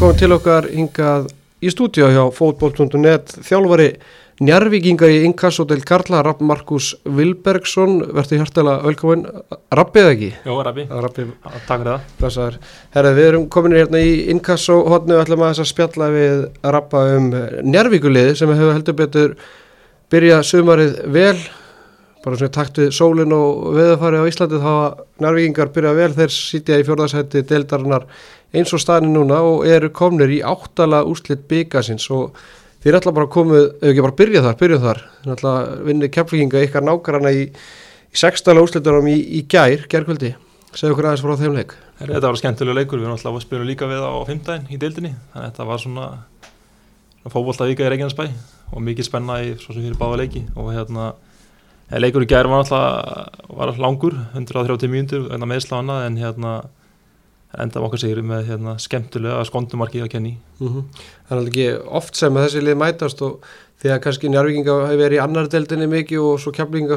komið til okkar hingað í stúdíu hjá fótboll.net þjálfari njarvíkinga í inkassodel Karla, Rapp Markus Vilbergsson, verður hjartalega velkomin, Rappið ekki? Jó, Rappi, Rappi, takk fyrir það. Herra, við erum komin hérna í inkassohotnu og ætlum að spjalla við Rappa um njarvíkuliði sem hefur heldur betur byrjað sumarið vel, bara svona takt við sólinn og veðafari á Íslandi þá að njarvíkingar byrjað vel, þeir sitja í fjórðarsætti deildarinnar eins og staðin núna og eru komnir í áttala úrslitt byggasins og þeir ætla bara að komu, ef ekki bara byrja þar, byrja þar. Þeir ætla að vinna kemflinga ykkar nákvæmna í, í sextala úrslittunum í, í gær, gærkvöldi. Segja okkur aðeins frá þeim leik. Þetta var skemmtilega leikur, við erum alltaf að spila líka við á fymdægin í deildinni. Þannig að þetta var svona, svona fókbólta vika í Reykjanesbæ og mikið spenna í svo sem fyrir báða leiki. Og hérna leikur í gær var alltaf var langur, 130 mínútur meðsla annað en hérna enda okkar sigri með hérna, skemmtilega skondumarki að kenni mm -hmm. Það er ekki oft sem þessi lið mætast og því að kannski njárvikinga hefur verið í annar deildinni mikið og svo kemlinga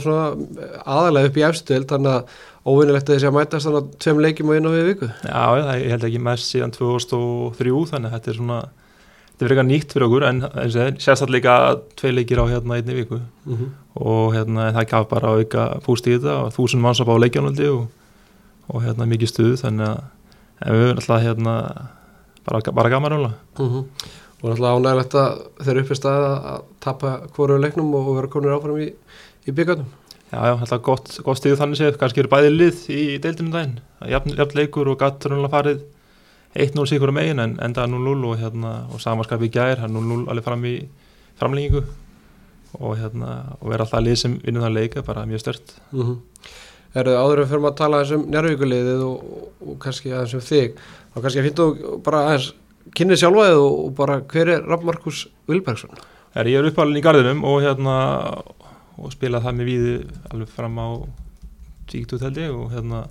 aðalega upp í efstöld þannig að óvinnilegt að þessi að mætast þannig að tveim leikjum á einu og við viku Já, er held ekki mest síðan 2003 þannig að þetta er svona þetta er verið eitthvað nýtt fyrir okkur en sérstaklega tvei leikir á hérna einni viku mm -hmm. og hérna það gaf bara auka púst í þetta og þúsund manns að bá leikjanaldi og, og hérna mikið stuð þannig að en við höfum alltaf hérna bara, bara gaman alveg mm -hmm. og alltaf ánægilegt að þeir uppi staði að tapa hverju leiknum og vera konur áfram í, í byggjarnum Já, já, alltaf gott, gott stíðu þannig séð. Kannski eru bæði lið í deildinu daginn. Jafn, jafn leikur og gatt rúnulega farið 1-0 síkur um eigin en enda 0-0 og, hérna, og samanskap í gær. 0-0 alveg fram í framlengingu. Og, hérna, og vera alltaf lið sem vinnur það leika bara mjög stört. Mm -hmm. Er það áður að fyrir að tala aðeins um njárvíkulegðið og, og kannski aðeins um þig þá kannski að finnst þú bara aðeins kynnið sjálfaðið og, og bara hver er Rapp Markus Vilbergsson? Er, ég er uppalinn í gardinum og hérna og spilað það með víði alveg fram á tíktu teldi og hérna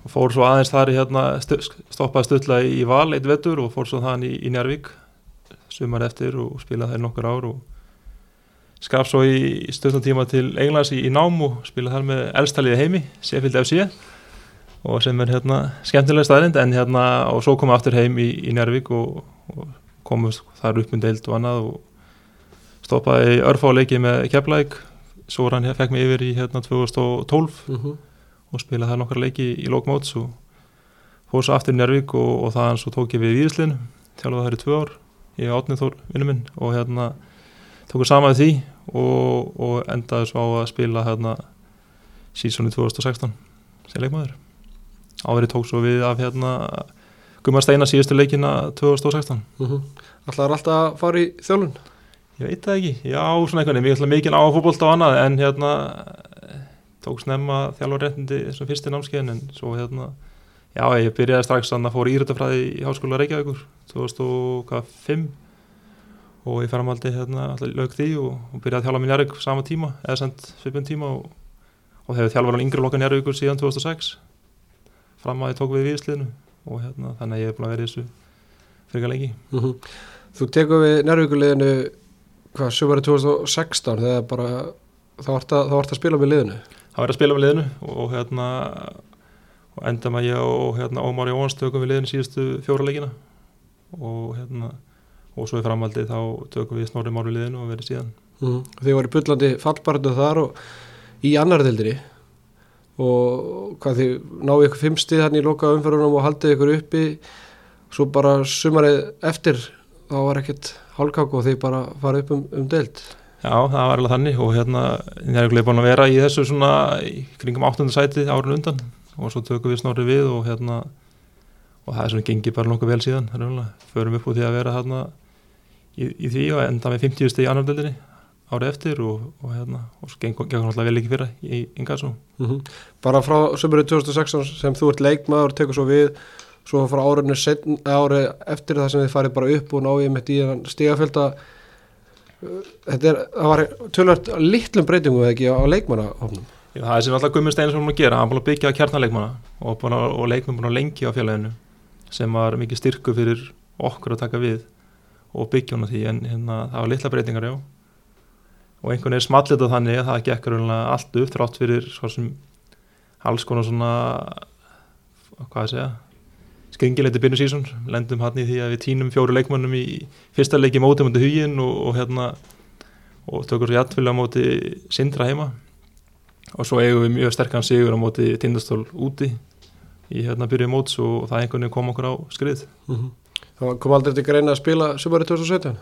og fór svo aðeins þar hérna stoppaði stöðla í val eitt vettur og fór svo þann í, í Njárvík sumar eftir og spilaði þær nokkur ár og skaf svo í stöðnum tíma til Englands í, í nám og spila þar með elstaliði heimi, Seffield FC og sem er hérna skemmtilega staðrind en hérna og svo komum við aftur heim í, í Njárvík og, og komum þar upp um deild og annað og stoppaði örfáleiki með Keflæk svo hann fekk mig yfir í hérna 2012 mm -hmm. og spilaði þar nokkar leiki í lókmóts og fór svo aftur í Njárvík og, og þaðan svo tók ég við í Víðslinn þjálfaði þar í tvö ár ég átnið þór vinnum minn og hérna tókum saman því og, og endaði svo á að spila hérna sísónu 2016 sem leikmaður áverið tók svo við af hérna Gummar Steina síðustu leikina 2016 mm -hmm. Alltaf er alltaf að fara í þjálun? Ég veit það ekki, já svona einhvern veginn mikið á fólkbólta og annað en hérna tók snemma þjálfurrettindi þessum fyrsti námskeiðin en svo hérna já ég byrjaði strax að fóra írættafræði í Háskóla Reykjavíkur 2005 og ég faramaldi hérna alltaf lög því og, og byrjaði að þjálfa mér njárvík sama tíma eða sendt svipun tíma og, og hefur þjálfað alveg yngri lokka njárvíkur síðan 2006 fram að ég tók við viðsliðinu og hérna þannig að ég hef búin að vera í þessu fyrir lengi. Mm -hmm. Þú tekur við njárvíkuliðinu hvað, sömari 2016 þegar bara þá vart að, að spila með liðinu? Það var að spila með liðinu og hérna og enda maður ég og hérna Ómar Jóhans tökum við liðinu síðustu fjóra leikina. Og hérna og svo í framhaldi þá tökum við snorri máru liðinu og verið síðan. Mm. Þið voru byllandi fallbarnu þar og í annar deildri og hvað þið náðu ykkur fimmstið hann í loka umferðunum og haldið ykkur uppi. Svo bara sumarið eftir þá var ekkert hálkák og þið bara farið upp um, um deild. Já, það var alveg þannig og hérna ég er búin að vera í þessu svona í kringum 8. sæti árun undan. Og svo tökum við snorri við og hérna og það er svona gengið bara nokkuð vel síðan förum upp úr því að vera hérna í, í því og enda með 50 steg í annardeldinni árið eftir og, og hérna og svo gengur hann alltaf vel ekki fyrra í Ingarsson. Mm -hmm. Bara frá sömurinn 2016 sem þú ert leikmaður tekur svo við svo frá árið eftir það sem þið farið bara upp og náðið með því stígafölda þetta er, það var tölvart litlum breytingu eða ekki á leikmannahofnum Já, það er sem alltaf Gummur Steinsson að gera, hann búin að byggja kjarnaleikmanna og, og leikmann búin að lengi á félaginu sem var mikið styrku fyrir okkur að taka við og byggjónu því en hérna, það var litla breytingar já. Og einhvern veginn smallit á þannig að það gekkur allt upp þrátt fyrir svona alls konar svona hvað að segja skringilegti byrjun sísón, lendum hann í því að við tínum fjóru leikmönnum í fyrsta leiki móti mútið hugin og, og hérna og tökur svo jættfylg á móti Sindra heima. Og svo eigum við mjög sterkan sigur á móti Tindastól úti í hérna byrjuð móts og það einhvern veginn kom okkur á skrið. Mm -hmm. Það kom aldrei til greina að spila sumari 2017?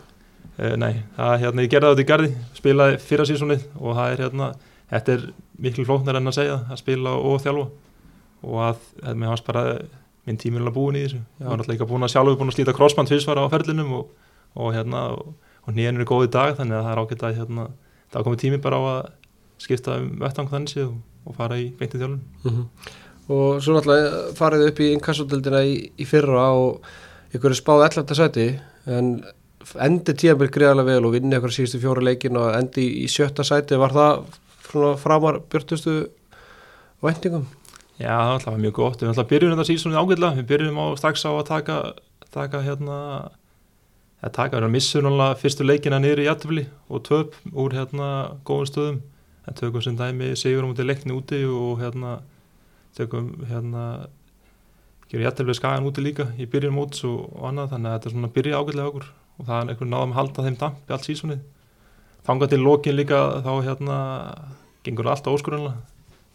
eh, Nei, það er hérna, ég gerði það út í gardi spilaði fyrra sísónið og það er hérna þetta er miklu flóknar enn að segja að spila og þjálfa og að, að mér varst bara minn tímur alveg búin í þessu ég var náttúrulega líka búin að sjálfur búin að slíta crossband tvísvara á ferlinum og, og hérna og, nýjan er góð í dag þannig að það er ágætt að hérna, það komið tími bara á að skipta um vettvang þannig séð og, og fara í beintið þjálfun Mm -hmm. Og svo náttúrulega farið upp í inkassotildina í, í fyrra og ykkur er spáð 11. sæti en endi tíðanbyrg greiðarlega vel og vinni ykkur síðustu fjóra leikin og endi í, sjötta sæti var það framar björtustu væntingum? Já, það var alltaf mjög gott, við alltaf byrjum þetta sísonið ágætlega, við byrjum á strax á að taka, taka hérna, að taka, við erum að missa náttúrulega fyrstu leikina niður í jættufli og töp úr hérna góðum stöðum, en tökum sem dæmi sigur á mútið leikni úti og hérna tökum hérna, gerum jættufli skagan úti líka í byrjun móts og, annað, þannig að þetta er svona byrja ágætlega okkur og það er einhvern náðum að halda þeim dampi allt sísonið. Þangað til lokin líka þá hérna gengur allt óskurunlega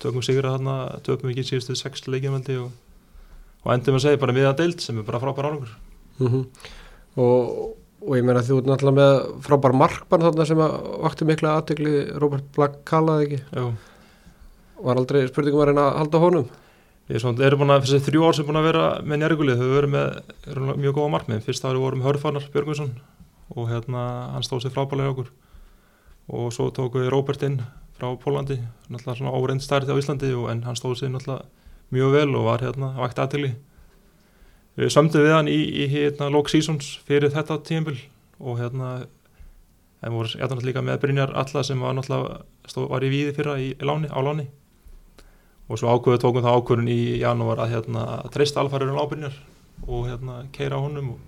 tökum sigur að þarna, tökum ekki síðustu sex leikjanveldi og, og endum að segja bara við að deild sem er bara frábær árangur Mm -hmm. og, og ég meina þú ert náttúrulega með frábær markmann þarna sem að vakti mikla aðtegli Robert Black kallaði ekki Jú. var aldrei spurningum að reyna að halda honum Við erum búin að, þessi þrjú ár sem búin að vera með njárgulið, þau verið með erum mjög góða markmið, fyrst árið vorum Hörfarnar Björgvinsson og hérna hann stóð sér frábælega okkur. Og svo tóku við Robert inn frá Pólandi, náttúrulega svona óreind stærði á Íslandi og, en hann stóð sér náttúrulega mjög vel og var hérna vakti aðtegli Við sömdum við hann í, í hérna lók sísons fyrir þetta tímbil og hérna en voru hérna líka með Brynjar Alla sem var náttúrulega stó, var í víði fyrra í, í láni, á láni og svo ákveðu tókum það ákvörun í janúar að hérna að treysta alfæriðurinn á Brynjar og hérna keira á honum og,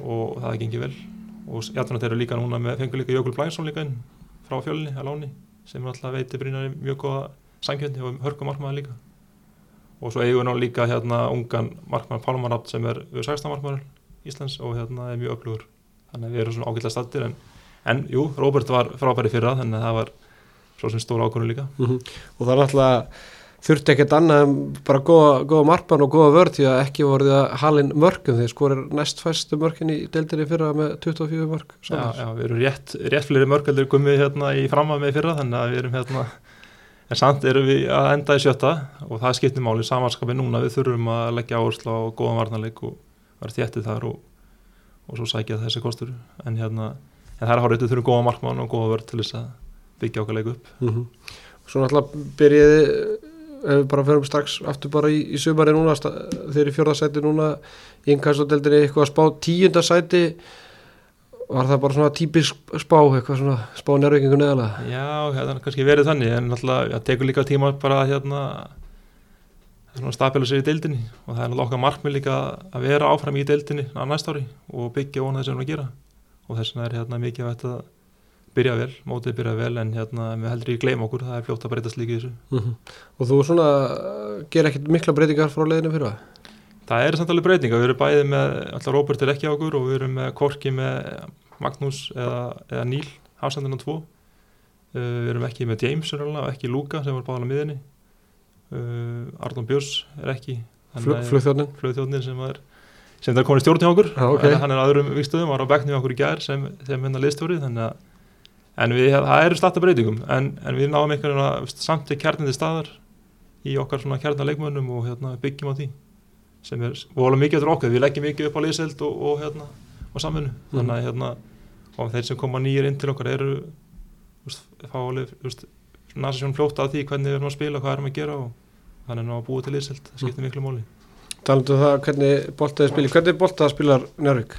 og það gengi vel. Og þeir eru líka núna með fengur líka Jökul Blænsson líka inn frá fjölni á láni sem alltaf veiti Brynjar mjög góða sangjöndi og hörgum markmaður líka. Og svo eigum við ná líka hérna ungan markmann Pálmarátt sem er 16 markmann Íslands og hérna er mjög öflugur. Þannig að við erum svona ágætlega stattir en, en jú, Róbert var frábæri fyrra þannig að það var svo sem stóra ákvörðu líka. Mm -hmm. og það er alltaf þurfti ekkert annað en bara góða, góða markmann og góða vörð því að ekki voruð að halin mörgum því sko er næst fæstu mörgin í deildinni fyrra með 24 mörg já, já, við erum rétt, rétt fleiri mörgaldur komið hérna í framað með fyrra þannig að við erum hérna en samt erum við að enda í sjötta og það skiptir máli samanskapið núna. Við þurfum að leggja áherslu á góðan varnarleik og vera þéttið þar og, og svo sækja þessi kostur. En hérna, en það er hárið þurfum góða markmann og góða vörð til þess að byggja okkar leiku upp. Mm -hmm. Svo náttúrulega byrjiði ef við bara ferum strax aftur bara í, í sumari núna þeir í fjörðarsæti núna í innkassadeldinni eitthvað að spá tíundasæti var það bara svona típisk spá eitthvað svona spá nærvikingu neðalega Já, það er kannski verið þannig en náttúrulega það tekur líka tíma bara að hérna svona stapila sér í deildinni. Og það er okkar markmið líka að vera áfram í deildinni á næst ári og byggja vona þess að við gera. Og þess vegna er hérna mikið að byrja vel, mótið byrja vel en hérna við heldur í gleym okkur, það er fljótt að breytast líka í þessu. Mm -hmm. Og þú svona ger ekkert mikla breytingar frá leiðinu fyrir það? Það er samt alveg breytinga, við erum bæðið með alltaf Róbert er ekki á okkur og við erum með Korki með Magnús eða, eða Níl hafsendina 2 uh, við erum ekki með James og ekki Luka sem var báðalega miðinni uh, Arnón Björns er ekki. Flugþjóðnin Flugþjóðnin sem er sem það er komin í stjórn hjá okkur. Ah, okay. hann er aðurum vikstöðum, var á beknum hjá okkur í gær sem, sem hennar liðstjórið þannig að en við, það eru starta breytingum en, en við náum einhvern veginn samt til kjarnindi staðar í okkar svona kjarnarleikmönnum og hérna, byggjum á því sem er volið mikið eftir okkar, við leggjum mikið upp á liðseld og, og, hérna, og samfunnu mm. þannig að hérna, þeir sem koma nýjir inn til okkar eru fálega næsta sjón fljóta að því hvernig við erum að spila, hvað erum að gera og þannig að búið til liðseld, það skiptir mm. miklu móli Talandu um það hvernig boltaði spilir, hvernig boltaði spilar Njörg?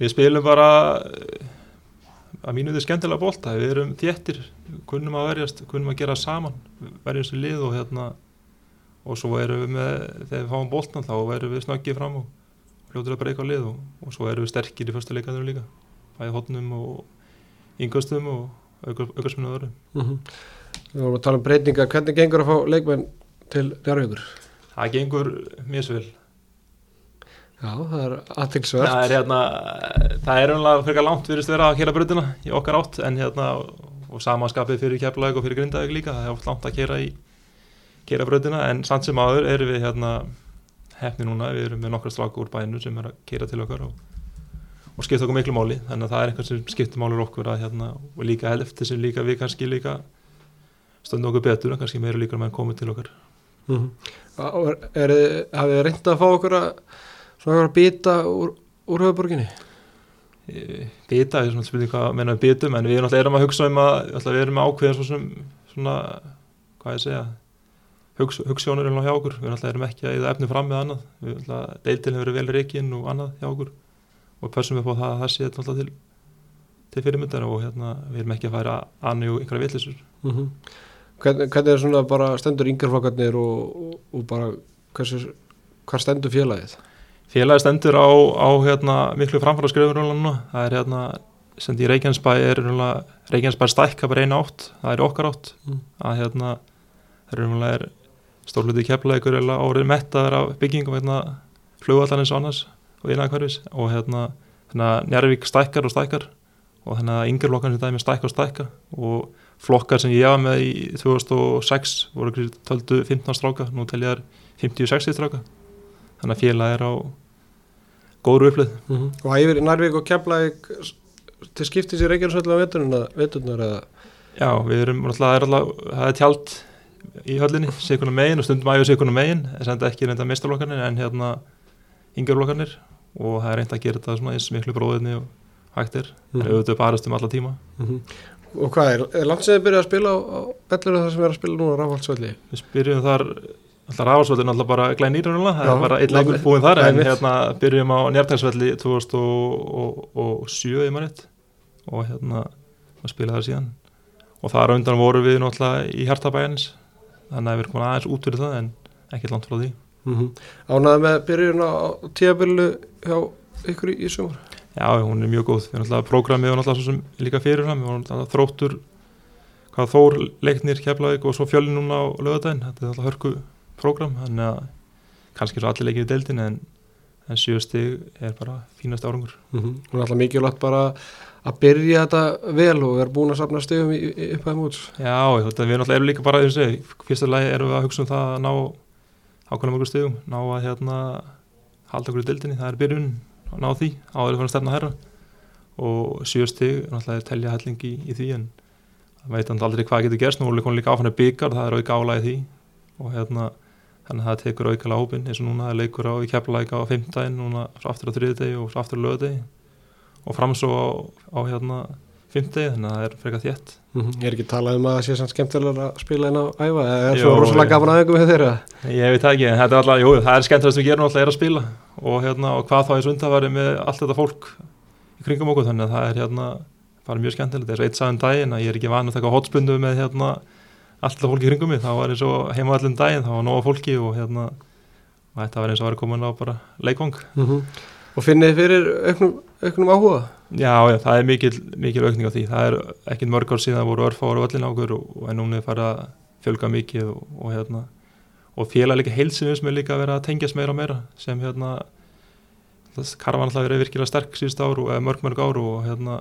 Við spilum bara að mínu þið skemmtilega bolta, við erum þéttir kunnum að verjast, kunnum að gera saman verjast í lið og hérna og svo erum við með, þegar við fáum boltan þá erum við snöggið fram og hljóður að breyka lið og, og svo erum við sterkir í fyrsta leikaður líka, bæði hodnum og yngustum og aukarsminu og öðru. Mm -hmm. Við vorum að tala um breytingar, hvernig gengur að fá leikmenn til Njárvíkur? Það gengur mjög svo vel Já, það er aðtilsvert. Það er hérna, það er umlega fyrir langt virðist vera að kera brutina í okkar átt en hérna, og samanskapið fyrir keflaug og fyrir grindaug líka, það er oft langt að kera í kera brutina en samt sem áður erum við hérna hefni núna, við erum með nokkra stráku úr bæinu sem er að kera til okkar og, og skipta okkur miklu máli, þannig að það er eitthvað sem skiptir málur okkur að hérna, og líka eftir sem líka við kannski líka stöndum okkur betur, kannski meira líka með að koma til okkar Mm -hmm. er, er, hafið þið reyndið að að svona að býta úr, úr höfuborginni? Býta, ég er svona spilning hvað menna við býtum en við erum erum að hugsa um að við erum ákveðin svona, svona hvað ég segja hugs, hugssjónur er hjá okkur, við erum ekki að eða efni fram með annað, við alltaf deiltil hefur verið vel reygin og annað hjá okkur og persum við på það að það sé alltaf til til fyrirmyndar og hérna við erum ekki að færa annir og einhverja villisur mm -hmm. Hvernig, er svona bara stendur yngarflokkarnir og, og, og bara hversu, hvað stendur félagið? Félagið stendur á, á hérna, miklu framfæra skrifur það er hérna, sem í Reykjanesbæ er Reykjanesbæ stækka bara eina átt, það er okkar átt. Mm. að hérna, það er stórluti keflaðikur eða árið mettaður af byggingum hérna, flugvallarins og annars og innæðakvarfis og hérna, hérna Njarvík stækkar og stækkar. Og þannig að yngjörflokkan sem dæmi stækka og stækka. Og flokkar sem ég var með í 2006 voru 12-15 stráka, nú tel ég er 50-60 stráka þannig að félag er á góður upplið mm -hmm. Og það yfir Nærvík og Keflæk til skiptis í Reykjavínsvöldu á veturnar eða? Já, við erum alltaf, það er tjald í höllinni, sikuna megin og stundum æfið sikuna megin, en er ekki reynda meistarflokkarnir en hérna yngjörflokkarnir og það er reynda að gera þetta svona eins miklu bróðinni og hægtir, það er auðvitað barast um alla tíma mm -hmm. Og hvað er, er landsegði byrjað að spila á, á bellur þar sem er að spila núna á Ráfaldsvöldi? Við spyrjum þar, alltaf Ráfaldsvöldi er alltaf bara glæn nýrunlega, það er bara einn leikur búin þar en hérna byrjum á Njartæksvöldi 2007 í mannitt og hérna að spila þar síðan. Og þar undan voru við náttúrulega í Hjartabæjans þannig að við erum komin aðeins út fyrir það en ekkert langt frá því. Mm -hmm. Ánaði með byrjun á tíabillu hjá ykkur í, sumar? Já, hún er mjög góð, við erum alltaf prógramið og sem líka fyrirfram, við erum alltaf þróttur hvað þór leiknir keflaðið og svo fjölin núna á lögadaginn þetta er alltaf hörku prógram þannig að kannski svo allir leikið í deildin en, en sjöstig er bara fínast árangur. Mm -hmm. Hún er alltaf mikilvægt bara að byrja þetta vel og vera búin að sapna stegum upp að múts Já, þetta, við erum alltaf líka bara, fyrsta lagi erum við að hugsa um það að ná ákveðna mjög stegum, ná að hérna, halda okkur í deildinni, það er byrjun að ná því áður fyrir að stefna herra. Og sjöstig náttúrulega er telja hellingi í, í því en veit hann aldrei hvað getur gerst nú er líka áfannu byggar, það er auka álægi því. Og hérna þannig að það tekur aukala hópin eins og núna það leikur á í keflalæka á fymtdægin, núna aftur á þriðdegi og aftur á löðdegi og fram svo á, á hérna fymtdegi þannig að það er frekar þétt mm -hmm. Ég er ekki talað um að það sé sann skemmtilega að spila inn á æfa, eða er svo rosalega gafan aðeingum með þeirra? Ég veit ekki, en þetta er alltaf, jú, það er skemmtilega sem við gerum alltaf er að spila og, hérna, og hvað þá er sundafæri með allt þetta fólk í kringum okkur, þannig að það er hérna, bara mjög skemmtilegt, það er svo eitt sagðan daginn að ég er ekki vanu að taka hotspundu með hérna, allt þetta fólk í kringum mig, þá var eins og heima allir daginn, þá var nóga fólki og hérna, og þetta var eins og að vera komin á bara leikvang mm -hmm. Og finnið fyrir auknum, auknum áhuga? Já, já, það er mikil, mikil aukning á því. Það er ekkit mörg ár síðan voru örfára öllin ákur og en núna er farið að fjölga mikið og, og, hérna, og félag líka heilsinu sem er líka að vera að tengjast meira og meira sem hérna, karvan alltaf verið virkilega sterk síðust ár og mörg mörg ár og hérna,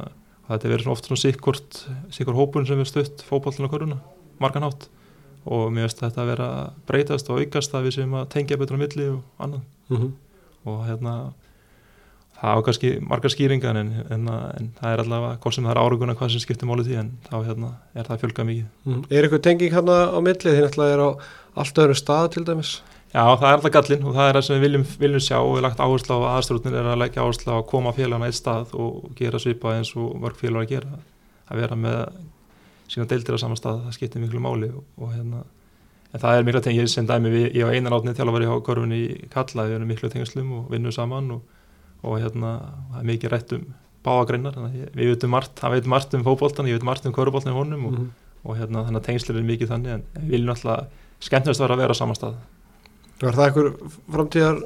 þetta er verið svona sikkort, sikkort hópun sem er stutt fókballinu og koruna, margan hátt og mér finnst þetta að vera breytast og aukast að við sem að tengja betur á milli og annað mm -hmm. og hérna það á kannski margar skýringar en, en, en það er allavega hvort sem það er áruguna hvað sem skiptir málið því en þá hérna, er það fjölga mikið mm. Er eitthvað tenging hérna á millið því náttúrulega er á allt öðru stað til dæmis? Já það er alltaf gallin og það er það sem við viljum, viljum sjá og við lagt áherslu á aðstrútin er að leggja áherslu á að koma félagana eitt stað og gera svipa eins og mörg félag að gera að vera með sína deildir á saman stað það skiptir miklu máli og, og hérna en það er miklu tengið sem dæmi við, ég var einan átni til að vera í korfunni í Kalla við erum miklu tengslum og vinnum saman og og hérna það er mikið rætt um báagreinar við veitum margt, það veit margt um fókbóltan ég veit margt um kvöruboltan í honum og, mm -hmm. og hérna þannig að tengslir er mikið þannig en við viljum alltaf skemmtilegast vera að vera á sama stað Var það einhver framtíðar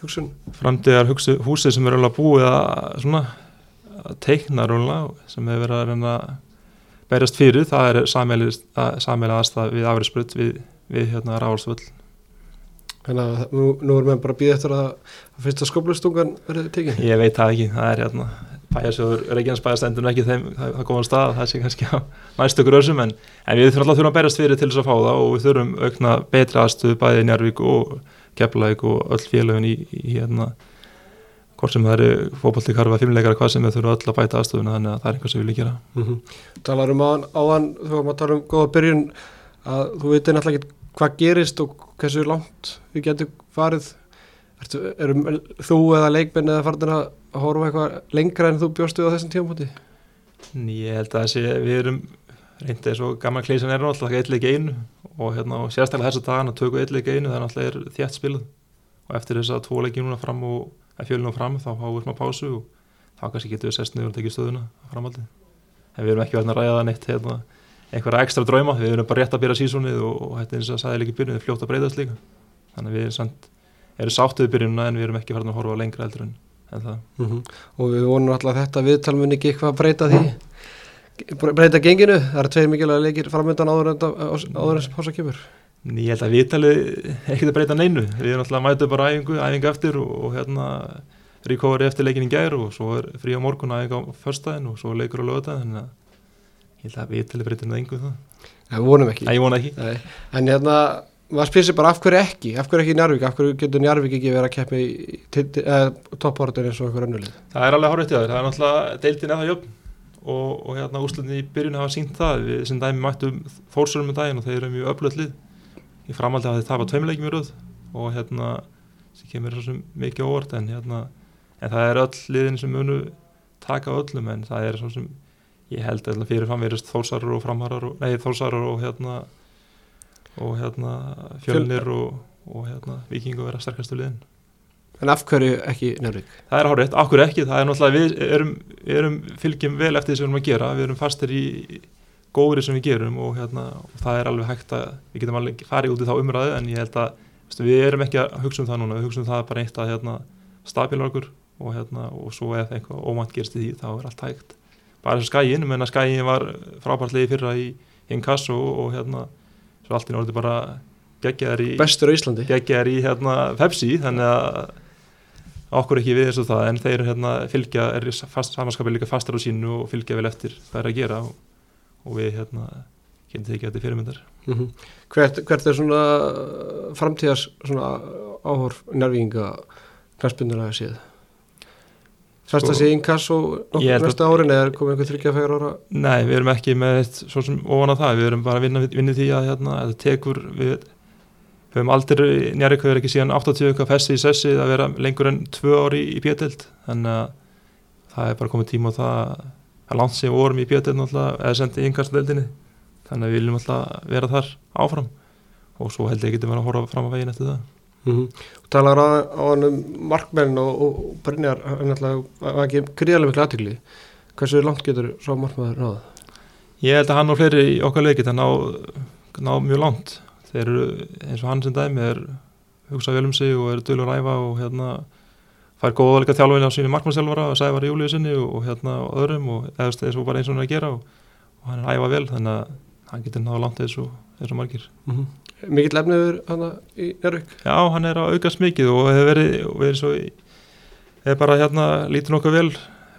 hugsun? Framtíðar hugsu, húsi sem er alveg búið að svona teikna alveg sem hefur verið að berjast fyrir, það er sammeila aðstæð við afriðsprut við, við hérna Ráðarsvöld Þannig að nú, nú erum við bara að býða eftir að, að fyrsta skóplustungan verði tekið. Ég veit það ekki, það er hérna bæjarsjóður Reykjanes bæjarstendur ekki þeim það, það góðan stað, það sé kannski á næstu grösum en, en við þurfum alltaf þurfum að berast fyrir til þess að fá það og við þurfum aukna betri aðstöðu bæði í Njárvík og Keflavík og öll félögin í, í hérna hvort sem það eru fókbalti karfa, fimmleikara, hvað sem við þurfum öll að bæta aðstöðuna þannig að það er einhvað sem við viljum gera mm -hmm. Talar um áðan, þú varum að tala um góða byrjun að þú veitir náttúrulega ekki hvað gerist og hversu langt við getum farið Ertu, erum þú eða leikmenn eða farnir að horfa eitthvað lengra en þú bjóstu á þessum tímafóti? Ég held að þessi, við erum reyndið og gammal klísan er náttúrulega eitthvað einu og, hérna, og sérstaklega eitthvað þess tvo leikið núna fram þá háum við smá pásu og þá kannski getum við sest niður og tekið stöðuna framaldi en við erum ekki verið að ræða neitt hérna, einhverja ekstra drauma, við erum bara rétt að byrja sísónið og, og þetta er eins og að sagði líka byrjun, við fljótt að breytast líka. Þannig við erum, erum sáttuð byrjununa en við erum ekki farin að horfa lengra eldur en, en það. Mm -hmm. Og við vonum alltaf þetta viðtalmun ekki eitthvað að breyta því breyta genginu, það eru tveir mikilvæg leikir framöndan áður en sem pása kemur Ég held að viðtalið ekkert að breyta neinu, við erum alltaf að mæta bara æfingu, æfingu eftir og, og hérna recovery eftir leikin í gær og svo er frí á morgun æfingu á förstæðin og svo leikur á lögutæðin þannig að ég held að viðtalið breytir neðingu það. Það vonum ekki. Vona ekki. Nei. En hérna, maður spyrir sér bara af hverju ekki, af hverju ekki Njárvík, af hverju getur Njárvík ekki verið að keppi í toppártur eins og einhver önnulið? Það er alveg jöfn og, og hérna úslutin í byrjun hafa sínt það, við sem dæmi mættum fórsurum með daginn og þeir eru mjög öflöðlið í framhaldi að þið tafa tveimleikjum í röð og hérna sem kemur svo mikið óvart en hérna en það er öll liðin sem munu taka öllum en það er svo sem ég held að fyrir framverist þórsarur og framharar og, nei þórsarur og hérna og hérna fjölnir og, og hérna vikingu vera sterkastu liðin. En af hverju ekki nefnvík? Það er hárið, af hverju ekki, það er náttúrulega við erum, erum fylgjum vel eftir því sem við erum að gera, við erum fastir í góðri sem við gerum og, hérna, og það er alveg hægt að við getum alveg farið út í þá umræðu en ég held að veist, við erum ekki að hugsa um það núna við hugsa um það bara eitt að hérna, stabila okkur og, hérna, og svo ef eitthvað ómænt gerst í því þá er allt hægt. Bara eins og skæin, menna skæin var frábærtlegi fyrra í Inkasso og, og hérna svo allt í norði bara geggjaðar í bestur á Íslandi. geggjaðar í hérna Pepsi þannig að okkur ekki við eins og það en þeir hérna, fylgja, er samanskapið líka fastar á sínu og fylgja vel eftir hvað er að gera og og við hérna getum tekið þetta fyrirmyndar mm -hmm. hvert, hvert er svona framtíðars svona áhorf nærvíkinga knastbunduna að séð? Fyrst að sé innkass og næsta árin eða komið einhver þryggja fegur ára? Nei, við erum ekki með eitt svo sem ofan á það, við erum bara að vinna, vinna því að hérna, þetta tekur við höfum aldrei, njárvík ekki síðan 80 okkar fessi í sessi að vera lengur en 2 ári í pétild, þannig að það er bara komið tíma á það að langt sem vorum í bjötið eða sendið í yngastdeldinni þannig að við viljum alltaf vera þar áfram. Og svo held ég getum verið að horfa fram á veginn eftir það. Mm -hmm. talar á, á hann um markmenn og, og Brynjar hann alltaf ekki gríðarlega miklu aðtökli hversu langt getur svo markmaður náða? Ég held að hann og fleiri í okkar leikit hann ná, ná mjög langt. Þeir eru eins og hann sem dæmi er hugsað vel um sig og er dölur ræfa og hérna fær góða líka þjálfin á sínu markmannsjálfara og sævar í júliu sinni og, og hérna og öðrum og eða þess að bara eins og hann að gera og, og hann er æfa vel þannig að hann getur náða langt og, eins og margir mm -hmm. Mikið lefniður hann í Njörg? Já, hann er að aukast mikið og hefur verið, verið svo hefur bara hérna lítið nokkuð vel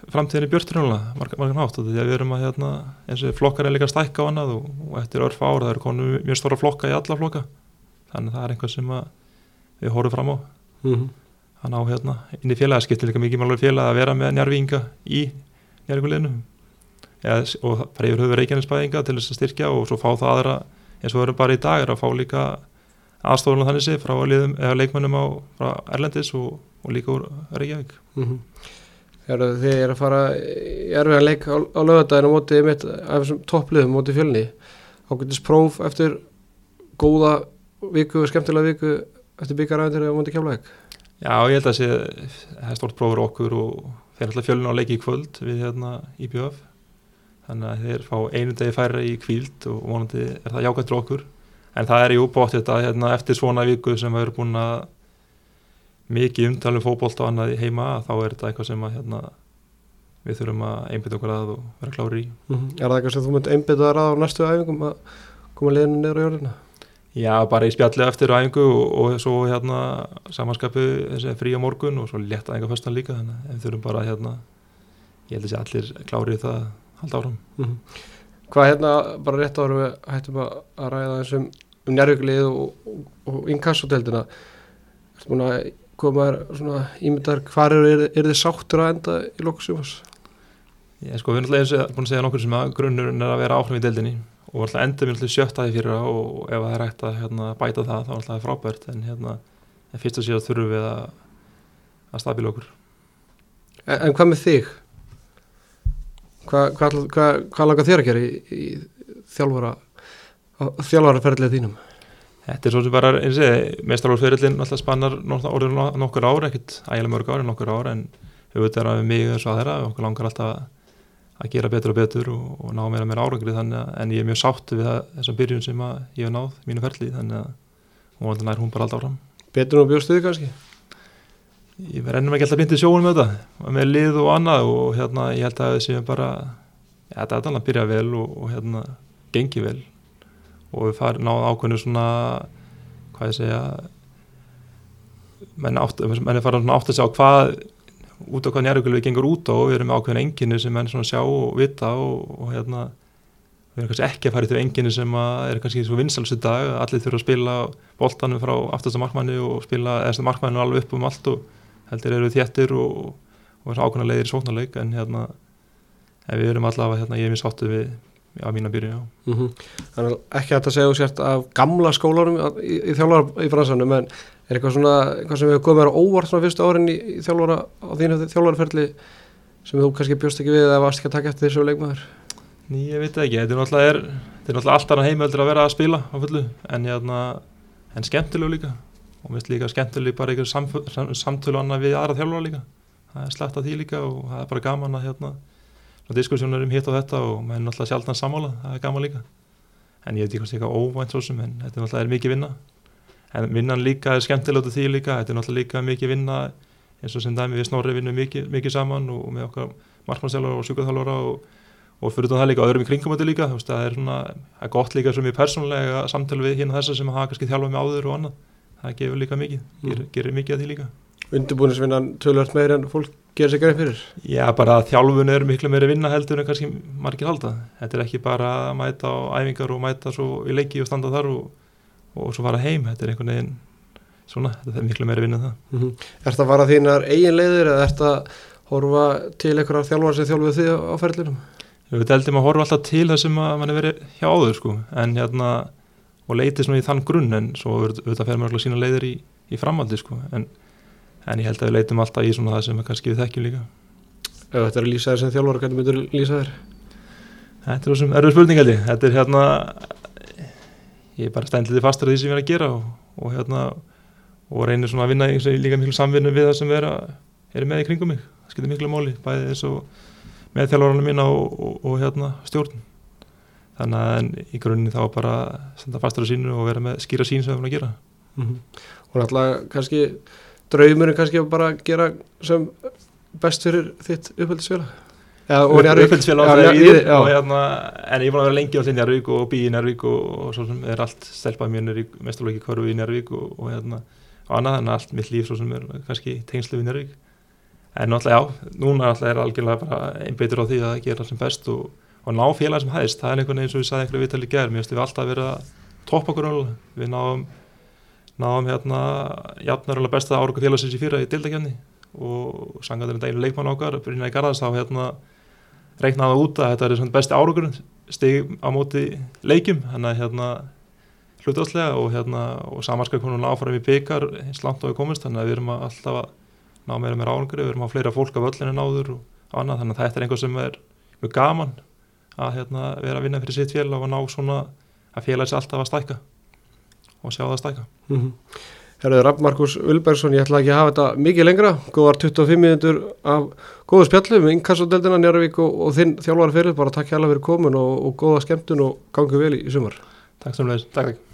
framtíðin í björnstyrjónulega margar nátt og því að við erum að hérna eins og flokkar er líka stækka á annað og eftir örf ára það eru konu mjög stóra flokka í alla flokka þannig það er einhvað sem við horfum fram á mm -hmm hann á hérna inn í félagaskipti líka mikið málur félag að vera með njárvinga í njárvinguleginu og bara yfir höfur reykjarnisbæðinga til þess að styrkja og svo fá það aðra eins og erum bara í dag er að fá líka aðstofnum þannig sé frá liðum, leikmönnum á Erlendis og, og líka úr Reykjavík. Mm -hmm. Þegar þið er að fara í erfiðan leik á, á lögadaginu mótið mitt af þessum toppliðum mótið fjölni ákveldist próf eftir góða viku, skemmtilega viku eftir byggjaræðinir á mótið kjálaðeg Já, ég held að það sé stort prófur okkur og þeir ætla fjölun á leiki í kvöld við hérna í BF þannig að þeir fá einu degi færra í kvíld og vonandi er það jákvæmt til okkur en það er í úbátt þetta hérna, eftir svona viku sem við erum búin að mikið umtalum fókbólt og annað heima þá er þetta eitthvað sem að hérna, við þurfum að einbita okkur að og vera klári í mm -hmm. Er það eitthvað sem þú myndi einbita að á næstu æfingum að koma liðinu neyru á jörðina? Já, bara í spjalli eftir æfingu og, og svo hérna samanskapu frí á morgun og svo létta æfinga fyrstan líka þannig að við þurfum bara hérna ég held að allir klárið það að halda áfram. Mm Hvað hérna, bara rétt árum við hættum að, að ræða þessum um njárvíkulið og, og, og inkassodeldina Ertu búin að koma svona ímyndar hvar eru, er, er þið sáttur að enda í lokusumars? Ég sko, við erum alltaf búin að segja nokkur sem að grunnurinn er að vera áfram í deildinni og alltaf endur við alltaf sjöttaði fyrir það og ef það er hægt að hérna, bæta það þá er alltaf frábært en hérna, en fyrst að síðan þurfum við að, að stabila okkur En, en hvað með þig? Hvað hva, hva, hva langar þér að gera í, í þjálfara þjálfaraferðlið þínum? Þetta er svo sem bara, eins og ég, mestarálsferillin alltaf spannar orðin nokkur ár, ekkert ægilega mörg ár en nokkur ár en við veitum að við mig og að þeirra og okkur langar alltaf að gera betur og betur og, og ná meira meira árangrið þannig að en ég er mjög sáttu við þessum byrjun sem ég hef náð mínu ferli þannig að hún, hún bara alltaf áfram. Betur nú bjóstuði kannski? Ég verð ennum ekki alltaf bindið sjóun með þetta með lið og annað og hérna ég held að það séum bara ja, þetta er alltaf að byrja vel og, og hérna gengi vel og við farum náðu ákveðinu svona hvað ég segja menn, átt, menn er farað átt að sjá hvað út á hvað njárvíkulega við gengur út á og við erum með ákveðinu enginu sem menn svona sjá og vita og, og hérna við erum kannski ekki að fara í því enginu sem er kannski svo vinsalsu dag allir þurfa að spila boltanum frá aftasta markmanni og spila eða markmannu alveg upp um allt og heldur eru þéttir og, og er ákveðna leiðir í sóknarleik en hérna en við erum allavega hérna ég er mjög sáttu við á mína byrju já. Mm -hmm. Þannig að ekki að þetta segja sért af gamla skólarum í, í þjálfara í fransanum en er eitthvað svona eitthvað sem hefur komið mér óvart svona fyrstu árin í, í þjálfara á þínu þjálfaraferli sem þú kannski bjóst ekki við eða varst ekki að taka eftir þessu leikmaður? Ný, ég veit ekki, þetta er náttúrulega, er, þetta er náttúrulega alltaf heimöldur að vera að spila á fullu en, hérna, en skemmtilegu líka og mér finnst líka skemmtilegu bara einhver sam, sam, samtölu annað við aðra þjálfara líka það er slætt að því líka og það er bara gaman að hérna diskussjónur um hitt og þetta og maður er náttúrulega sjálfna sammála, það er gaman líka. En ég veit ekki hvort það er eitthvað óvænt svo sem en þetta er náttúrulega mikið vinna. En vinnan líka er skemmtilegt því líka þetta er náttúrulega líka mikið vinna eins og sem dæmi við snorri vinnum mikið, mikið saman og með okkar markmannsjálfur og sjúkaþálfara og, og fyrir það líka öðrum í kringum þetta líka það er svona, er gott líka sem ég persónulega samtala við hérna þessa sem hafa kannski þjálfað með áður og annað, það gefur líka mikið gerir, gerir mikið að því líka Undirbúinisvinnan tölvört meir en fólk gerir sig greið fyrir? Já, bara þjálfun er miklu meiri vinna heldur en kannski margir halda. Þetta er ekki bara að mæta á æfingar og mæta svo í leiki og standa þar og, og svo fara heim. Þetta er einhvern veginn svona, þetta er miklu meiri vinna það. Mm -hmm. Er þetta að vara þínar eigin leiðir eða er þetta að horfa til einhverjar þjálfar sem þjálfuð þið á ferlinum? Við heldum að horfa alltaf til það sem að mann er verið hjá áður sko, en hérna og leiti svona í þann grunn en svo auðvitað fer maður sína leiðir í, í framaldi sko, en en ég held að við leitum alltaf í svona það sem kannski við þekkjum líka. Ef þetta er að lýsa þér sem þjálfur, hvernig myndur lýsa þér? Þetta er svona erfið spurning held ég. Þetta er hérna ég er bara stændlítið fastur að því sem ég er að gera og, og hérna og reynir svona að vinna í líka miklu samvinnu við það sem er, að, er með í kringum mig. Það skiltir miklu móli, bæði þess og með þjálfurarna mína og, og, og hérna stjórn. Þannig að í grunninn þá bara standa fastur að sínu og vera með skýra sín sem við erum að gera. Mm -hmm. og náttúrulega kannski draumurinn kannski að bara gera sem best fyrir þitt upphaldisfélag upphaldisfélag hérna, en ég búin að vera lengi á því Njárvík og bý í Njárvík og, og svo sem er allt stelpað mér mesturleiki hverfu í Njárvík og, og hérna og annað, að allt mitt líf svo sem er kannski tengslu við Njárvík en náttúrulega já, núna náttúrulega er algjörlega bara einn beitur á því að gera sem best og, og ná félag sem hæðist, það er einhvern veginn eins og við sagði einhverju viðtali í gerð, mér finnst við alltaf að vera topp okkur alveg, við náum náðum hérna jafnarlega besta áruga félagsins í fyrra í dildakefni og sangaðurinn dælu leikmann okkar Brynja í Garðars þá hérna reiknaði út að þetta er besti árugurinn stig á móti leikjum hérna hérna hlutastlega og hérna og samarskar konun áfram í byggar eins langt á við komist þannig að við erum að alltaf að ná meira meira árangur við erum að fleira fólk af öllinu náður og annað þannig að þetta er einhver sem er mjög gaman að hérna vera að vinna fyrir sitt félag og ná svona að félags alltaf að stækka og sjá það stækka. Mm -hmm. Herðu Raff Markus Ulbergsson, ég ætla ekki að hafa þetta mikið lengra, góðar 25 minútur af góðu spjallum, inkassodeldina Njárvík og, og þinn þjálfar fyrir, bara takk hjá alla fyrir komin og, og góða skemmtun og gangið vel í, í sumar. Takk leiðis, takk